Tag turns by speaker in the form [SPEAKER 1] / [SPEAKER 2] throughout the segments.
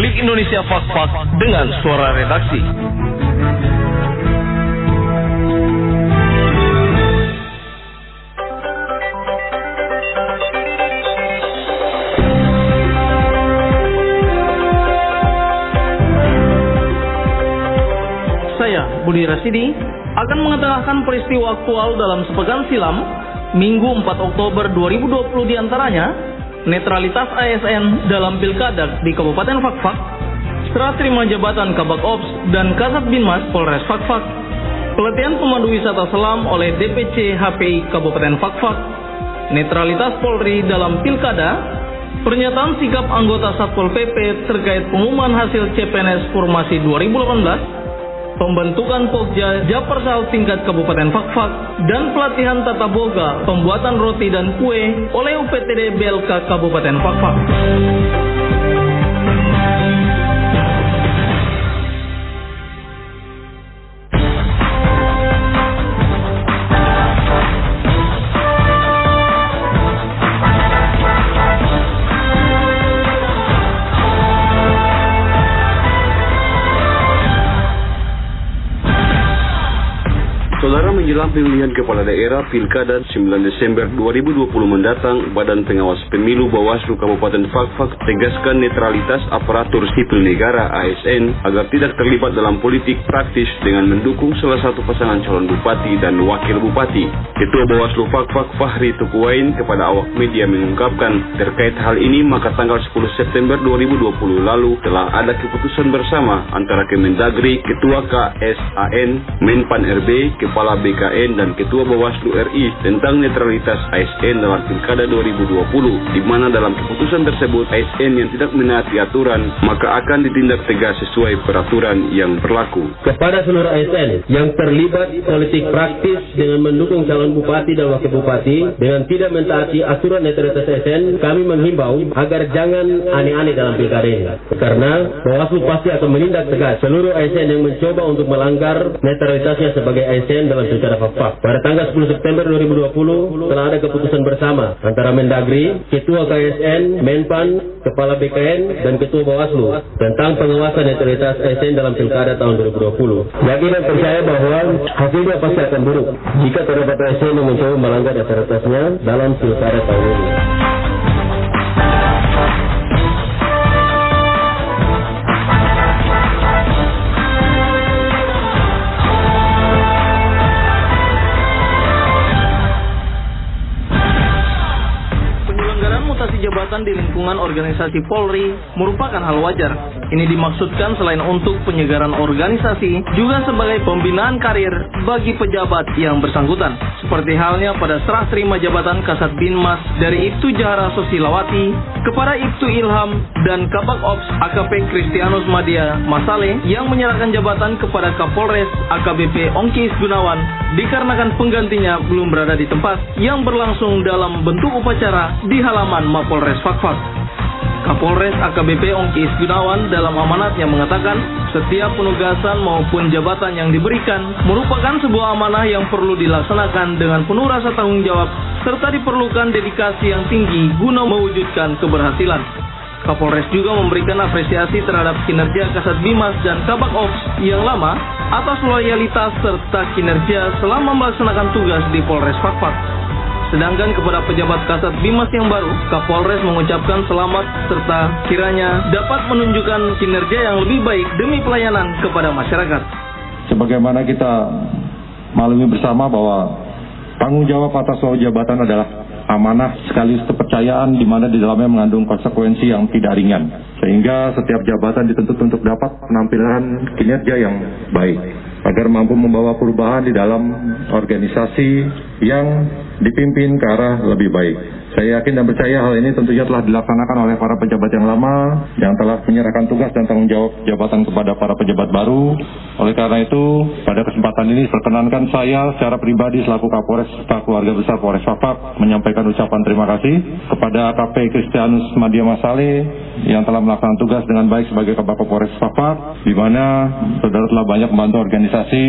[SPEAKER 1] Republik Indonesia Fak-Fak dengan suara redaksi.
[SPEAKER 2] Saya, Budi Rasidi, akan mengetengahkan peristiwa aktual dalam sepekan silam, Minggu 4 Oktober 2020 di antaranya, netralitas ASN dalam pilkada di Kabupaten Fakfak, serah terima jabatan Kabak Ops dan Kasat Binmas Polres Fakfak, pelatihan pemandu wisata selam oleh DPC HPI Kabupaten Fakfak, netralitas Polri dalam pilkada, pernyataan sikap anggota Satpol PP terkait pengumuman hasil CPNS Formasi 2018, pembentukan Pokja Japersal tingkat Kabupaten Fakfak, dan pelatihan tata boga pembuatan roti dan kue oleh UPTD BLK Kabupaten Fakfak.
[SPEAKER 3] Saudara menjelang pemilihan kepala daerah Pilkada 9 Desember 2020 mendatang, Badan Pengawas Pemilu Bawaslu Kabupaten Fakfak tegaskan netralitas aparatur sipil negara ASN agar tidak terlibat dalam politik praktis dengan mendukung salah satu pasangan calon bupati dan wakil bupati. Ketua Bawaslu Fakfak Fahri Tukuwain kepada awak media mengungkapkan terkait hal ini maka tanggal 10 September 2020 lalu telah ada keputusan bersama antara Kemendagri, Ketua KSAN, Menpan RB, Kepala BKN dan Ketua Bawaslu RI tentang netralitas ASN dalam Pilkada 2020 di mana dalam keputusan tersebut ASN yang tidak menaati aturan maka akan ditindak tegas sesuai peraturan yang berlaku.
[SPEAKER 4] kepada seluruh ASN yang terlibat politik praktis dengan mendukung calon bupati dan wakil bupati dengan tidak mentaati aturan netralitas ASN, kami menghimbau agar jangan aneh-aneh dalam pilkada ini. Karena Bawaslu pasti akan menindak tegas seluruh ASN yang mencoba untuk melanggar netralitasnya sebagai ASN dalam pilkada Fakfak. Pada tanggal 10 September 2020 telah ada keputusan bersama antara Mendagri, Ketua KSN, Menpan, Kepala BKN, dan Ketua Bawaslu tentang pengawasan netralitas ASN dalam pilkada tahun 2020. Yakin dan percaya bahwa hasilnya pasti akan buruk jika terdapat ASN yang mencoba melanggar netralitasnya dalam pilkada tahun ini.
[SPEAKER 2] Lingkungan organisasi Polri merupakan hal wajar. Ini dimaksudkan selain untuk penyegaran organisasi, juga sebagai pembinaan karir bagi pejabat yang bersangkutan. Seperti halnya pada serah terima jabatan Kasat Binmas dari Ibtu Jahara Sosilawati kepada Ibtu Ilham dan Kabak Ops AKP Kristianus Madia Masale yang menyerahkan jabatan kepada Kapolres AKBP Ongkis Gunawan dikarenakan penggantinya belum berada di tempat yang berlangsung dalam bentuk upacara di halaman Mapolres Fakfak. Kapolres AKBP Ongki Gunawan dalam amanatnya mengatakan setiap penugasan maupun jabatan yang diberikan merupakan sebuah amanah yang perlu dilaksanakan dengan penuh rasa tanggung jawab serta diperlukan dedikasi yang tinggi guna mewujudkan keberhasilan. Kapolres juga memberikan apresiasi terhadap kinerja Kasat Bimas dan Kabak Ops yang lama atas loyalitas serta kinerja selama melaksanakan tugas di Polres Fakfak. Sedangkan kepada pejabat Kasat Bimas yang baru, Kapolres mengucapkan selamat serta kiranya dapat menunjukkan kinerja yang lebih baik demi pelayanan kepada masyarakat.
[SPEAKER 5] sebagaimana kita maklumi bersama bahwa tanggung jawab atas suatu jabatan adalah amanah sekaligus kepercayaan di mana di dalamnya mengandung konsekuensi yang tidak ringan. Sehingga setiap jabatan dituntut untuk dapat penampilan kinerja yang baik agar mampu membawa perubahan di dalam organisasi yang dipimpin ke arah lebih baik. Saya yakin dan percaya hal ini tentunya telah dilaksanakan oleh para pejabat yang lama yang telah menyerahkan tugas dan tanggung jawab jabatan kepada para pejabat baru. Oleh karena itu, pada kesempatan ini perkenankan saya secara pribadi selaku Kapolres serta keluarga besar Polres Papak menyampaikan ucapan terima kasih kepada AKP Kristianus Madia Masale yang telah melaksanakan tugas dengan baik sebagai Kabak Polres Papak, di mana saudara telah banyak membantu organisasi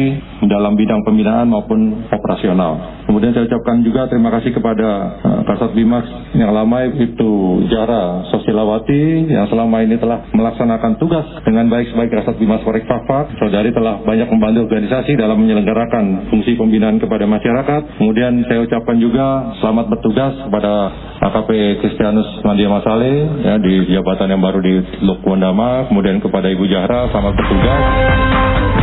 [SPEAKER 5] dalam bidang pembinaan maupun operasional. Kemudian saya ucapkan juga terima kasih kepada uh, Kasat Bima Mas yang lama itu Jara Sosilawati yang selama ini telah melaksanakan tugas dengan baik sebagai Kasat Bimas Korek Fakfak. Saudari telah banyak membantu organisasi dalam menyelenggarakan fungsi pembinaan kepada masyarakat. Kemudian saya ucapkan juga selamat bertugas kepada AKP Kristianus Mandia Masale ya, di jabatan yang baru di Lukwandama. Kemudian kepada Ibu Jahra selamat bertugas.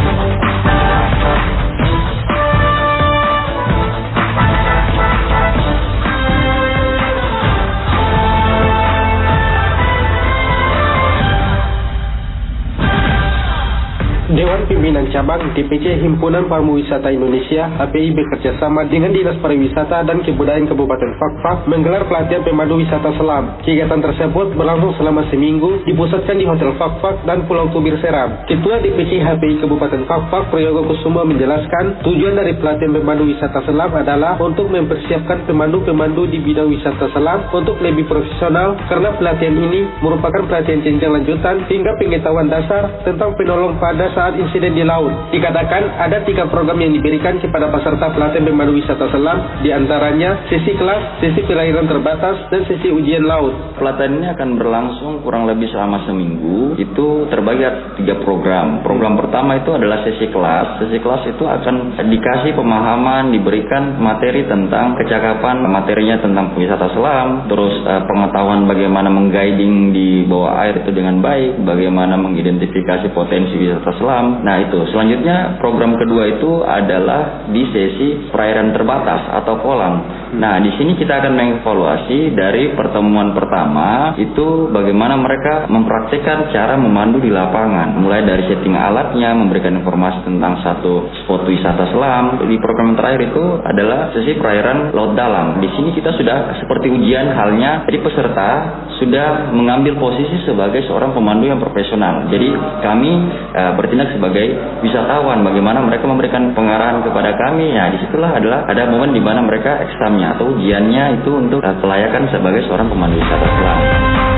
[SPEAKER 6] Pimpinan Cabang DPC Himpunan Pariwisata Indonesia HPI bekerjasama dengan Dinas Pariwisata dan Kebudayaan Kabupaten Fakfak menggelar pelatihan pemandu wisata selam. Kegiatan tersebut berlangsung selama seminggu dipusatkan di Hotel Fakfak dan Pulau Tubir Seram. Ketua DPC HPI Kabupaten Fakfak Priyogo Kusuma menjelaskan tujuan dari pelatihan pemandu wisata selam adalah untuk mempersiapkan pemandu-pemandu di bidang wisata selam untuk lebih profesional karena pelatihan ini merupakan pelatihan jenjang lanjutan hingga pengetahuan dasar tentang penolong pada saat insiden di laut. Dikatakan ada tiga program yang diberikan kepada peserta pelatihan pemandu wisata selam, di antaranya sesi kelas, sesi pelayaran terbatas, dan sesi ujian laut.
[SPEAKER 7] Pelatihan ini akan berlangsung kurang lebih selama seminggu. Itu terbagi atas tiga program. Program pertama itu adalah sesi kelas. Sesi kelas itu akan dikasih pemahaman, diberikan materi tentang kecakapan materinya tentang wisata selam, terus uh, pengetahuan bagaimana mengguiding di bawah air itu dengan baik, bagaimana mengidentifikasi potensi wisata selam. Nah itu selanjutnya program kedua itu adalah di sesi perairan terbatas atau kolam. Nah di sini kita akan mengevaluasi dari pertemuan pertama itu bagaimana mereka mempraktikkan cara memandu di lapangan. Mulai dari setting alatnya, memberikan informasi tentang satu spot wisata selam. Di program terakhir itu adalah sesi perairan laut dalam. Di sini kita sudah seperti ujian halnya, jadi peserta sudah mengambil posisi sebagai seorang pemandu yang profesional. Jadi kami e, bertindak sebagai wisatawan. Bagaimana mereka memberikan pengarahan kepada kami. Ya di situlah adalah ada momen di mana mereka eksamnya atau ujiannya itu untuk e, kelayakan sebagai seorang pemandu wisata selam.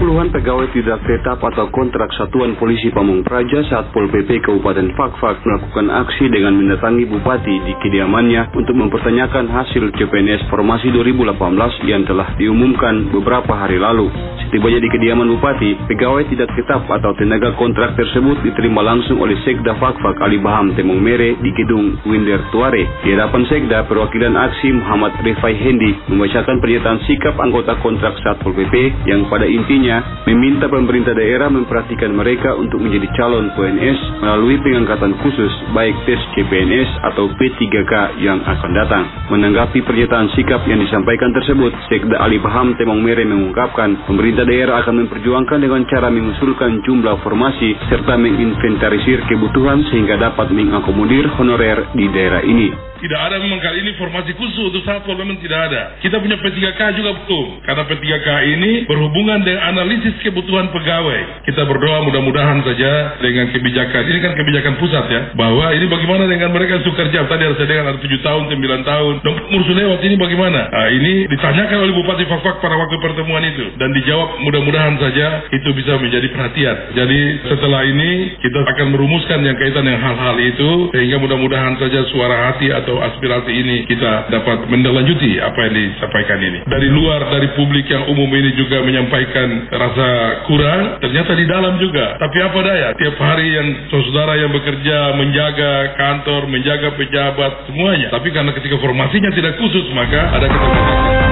[SPEAKER 3] Puluhan pegawai tidak tetap atau kontrak Satuan Polisi Pamung Praja Satpol PP Kabupaten Fakfak melakukan aksi dengan mendatangi Bupati di kediamannya untuk mempertanyakan hasil CPNS Formasi 2018 yang telah diumumkan beberapa hari lalu. Setibanya di kediaman Bupati, pegawai tidak tetap atau tenaga kontrak tersebut diterima langsung oleh Sekda Fakfak Ali Baham Temong Mere di gedung Winder Tuare. Di hadapan Sekda, perwakilan aksi Muhammad Rifai Hendi membacakan pernyataan sikap anggota kontrak Satpol PP yang pada intinya meminta pemerintah daerah memperhatikan mereka untuk menjadi calon PNS melalui pengangkatan khusus baik tes CPNS atau P3K yang akan datang. Menanggapi pernyataan sikap yang disampaikan tersebut, Sekda Ali Baham Temong Mere mengungkapkan pemerintah daerah akan memperjuangkan dengan cara mengusulkan jumlah formasi serta menginventarisir kebutuhan sehingga dapat mengakomodir honorer di daerah ini.
[SPEAKER 8] Tidak ada memang kali ini formasi khusus untuk satpol memang tidak ada. Kita punya P3K juga betul. Karena P3K ini berhubungan dengan analisis kebutuhan pegawai. Kita berdoa mudah-mudahan saja dengan kebijakan. Ini kan kebijakan pusat ya. Bahwa ini bagaimana dengan mereka yang suka kerja. Tadi saya dengar ada 7 tahun, 9 tahun. Dan Mursu lewat ini bagaimana? Nah, ini ditanyakan oleh Bupati Fakfak pada waktu pertemuan itu. Dan dijawab mudah-mudahan saja itu bisa menjadi perhatian. Jadi setelah ini kita akan merumuskan yang kaitan dengan hal-hal itu. Sehingga mudah-mudahan saja suara hati atau aspirasi ini kita dapat mendelanjuti apa yang disampaikan ini. Dari luar, dari publik yang umum ini juga menyampaikan rasa kurang, ternyata di dalam juga. Tapi apa daya, tiap hari yang saudara yang bekerja menjaga kantor, menjaga pejabat, semuanya. Tapi karena ketika formasinya tidak khusus, maka ada keterbatasan.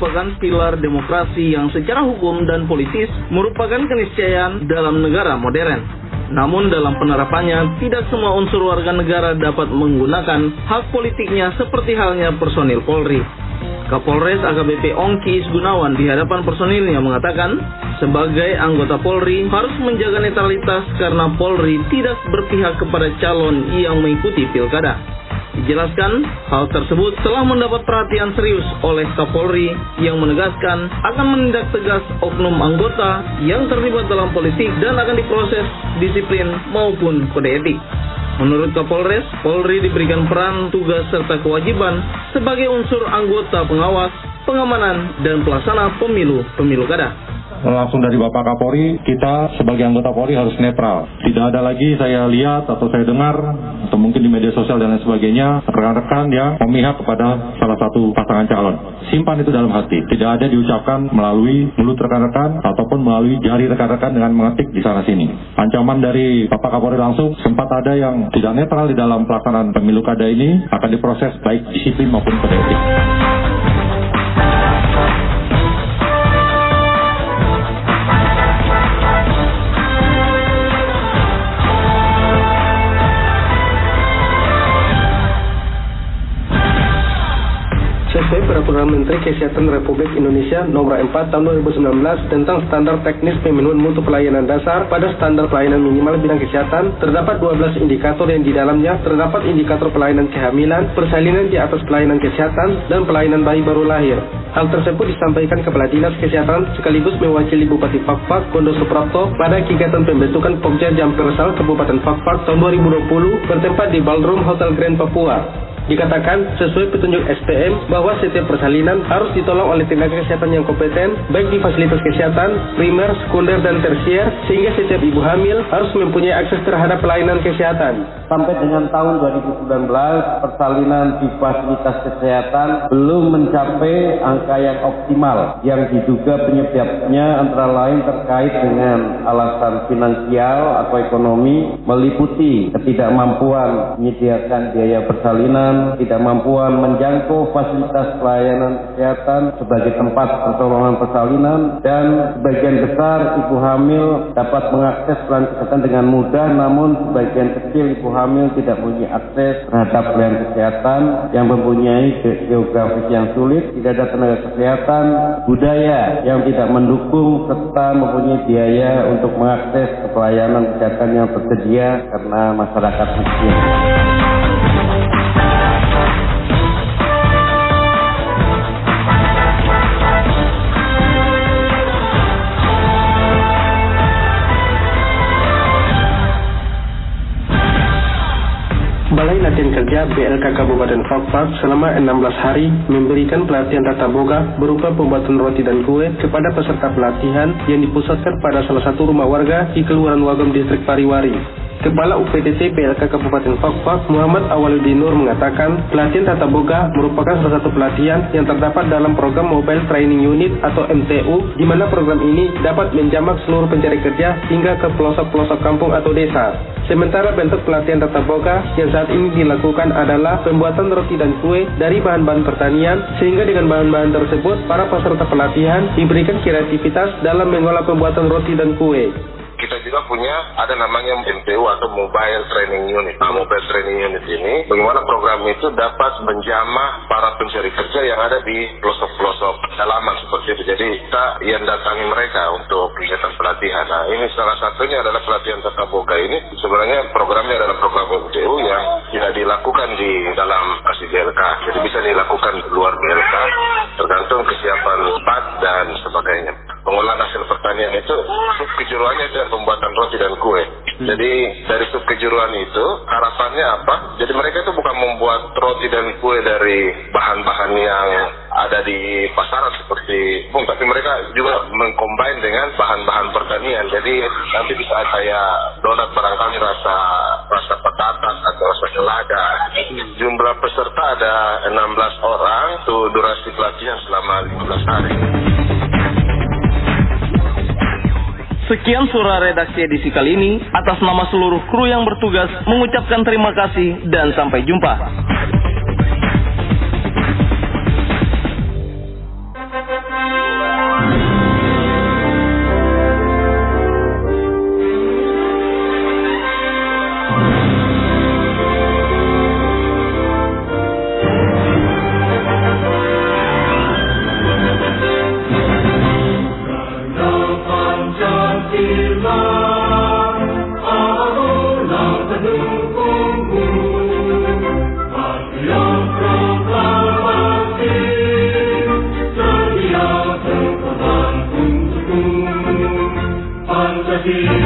[SPEAKER 2] Merupakan pilar demokrasi yang secara hukum dan politis merupakan keniscayaan dalam negara modern. Namun dalam penerapannya, tidak semua unsur warga negara dapat menggunakan hak politiknya seperti halnya personil Polri. Kapolres AKBP Ongki Gunawan di hadapan personilnya mengatakan, sebagai anggota Polri harus menjaga netralitas karena Polri tidak berpihak kepada calon yang mengikuti pilkada. Dijelaskan, hal tersebut telah mendapat perhatian serius oleh Kapolri yang menegaskan akan menindak tegas oknum anggota yang terlibat dalam politik dan akan diproses disiplin maupun kode etik. Menurut Kapolres, Polri diberikan peran, tugas, serta kewajiban sebagai unsur anggota pengawas, pengamanan, dan pelaksana pemilu-pemilu kada
[SPEAKER 5] langsung dari Bapak Kapolri, kita sebagai anggota Polri harus netral. Tidak ada lagi saya lihat atau saya dengar, atau mungkin di media sosial dan lain sebagainya, rekan-rekan yang memihak kepada salah satu pasangan calon. Simpan itu dalam hati. Tidak ada diucapkan melalui mulut rekan-rekan ataupun melalui jari rekan-rekan dengan mengetik di sana sini. Ancaman dari Bapak Kapolri langsung sempat ada yang tidak netral di dalam pelaksanaan pemilu kada ini akan diproses baik disiplin maupun kode.
[SPEAKER 6] Peraturan Menteri Kesehatan Republik Indonesia Nomor 4 Tahun 2019 tentang Standar Teknis Pemiluan Mutu Pelayanan Dasar pada Standar Pelayanan Minimal Bidang Kesehatan, terdapat 12 indikator yang di dalamnya terdapat indikator pelayanan kehamilan, persalinan di atas pelayanan kesehatan, dan pelayanan bayi baru lahir. Hal tersebut disampaikan Kepala Dinas Kesehatan sekaligus mewakili Bupati Fakfak Kondo Suprapto pada kegiatan pembentukan Pokja Jampersal Kabupaten Fakfak tahun 2020 bertempat di Ballroom Hotel Grand Papua. Dikatakan sesuai petunjuk SPM bahwa setiap persalinan harus ditolong oleh tenaga kesehatan yang kompeten baik di fasilitas kesehatan, primer, sekunder, dan tersier sehingga setiap ibu hamil harus mempunyai akses terhadap pelayanan kesehatan.
[SPEAKER 9] Sampai dengan tahun 2019 persalinan di fasilitas kesehatan belum mencapai angka yang optimal yang diduga penyebabnya antara lain terkait dengan alasan finansial atau ekonomi meliputi ketidakmampuan menyediakan biaya persalinan tidak mampuan menjangkau fasilitas pelayanan kesehatan sebagai tempat pertolongan persalinan dan sebagian besar ibu hamil dapat mengakses pelayanan kesehatan dengan mudah namun sebagian kecil ibu hamil tidak punya akses terhadap pelayanan kesehatan yang mempunyai geografis yang sulit, tidak ada tenaga kesehatan, budaya yang tidak mendukung serta mempunyai biaya untuk mengakses pelayanan kesehatan yang tersedia karena masyarakat miskin.
[SPEAKER 6] Kerja BLK Kabupaten Fakfak selama 16 hari memberikan pelatihan tata boga berupa pembuatan roti dan kue kepada peserta pelatihan yang dipusatkan pada salah satu rumah warga di Kelurahan Wagam Distrik Pariwari. Kepala UPTT PLK Kabupaten Fakfak Muhammad Awaludin Nur mengatakan pelatihan tata boga merupakan salah satu pelatihan yang terdapat dalam program Mobile Training Unit atau MTU di mana program ini dapat menjamak seluruh pencari kerja hingga ke pelosok-pelosok kampung atau desa. Sementara bentuk pelatihan tata boga yang saat ini dilakukan adalah pembuatan roti dan kue dari bahan-bahan pertanian sehingga dengan bahan-bahan tersebut para peserta pelatihan diberikan kreativitas dalam mengolah pembuatan roti dan kue
[SPEAKER 10] kita juga punya ada namanya MTU atau Mobile Training Unit. Nah, Mobile Training Unit ini bagaimana program itu dapat menjamah para pencari kerja yang ada di pelosok-pelosok pedalaman seperti itu. Jadi kita yang datangi mereka untuk kegiatan pelatihan. Nah, ini salah satunya adalah pelatihan tata boga ini. Sebenarnya programnya adalah program MTU yang tidak dilakukan di dalam kasih. Jadi bisa dilakukan di luar BLK tergantung kesiapan tempat dan sebagainya pengolahan hasil pertanian itu sub kejuruannya itu pembuatan roti dan kue. Hmm. Jadi dari sub kejuruan itu harapannya apa? Jadi mereka itu bukan membuat roti dan kue dari bahan-bahan yang ada di pasaran seperti bung, tapi mereka juga mengcombine dengan bahan-bahan pertanian. Jadi nanti bisa kayak donat barangkali rasa rasa petatas atau rasa selada. Jumlah peserta ada 16 orang, tuh durasi pelatihan selama 15 hari.
[SPEAKER 2] Sekian suara redaksi edisi kali ini. Atas nama seluruh kru yang bertugas mengucapkan terima kasih dan sampai jumpa.
[SPEAKER 11] you.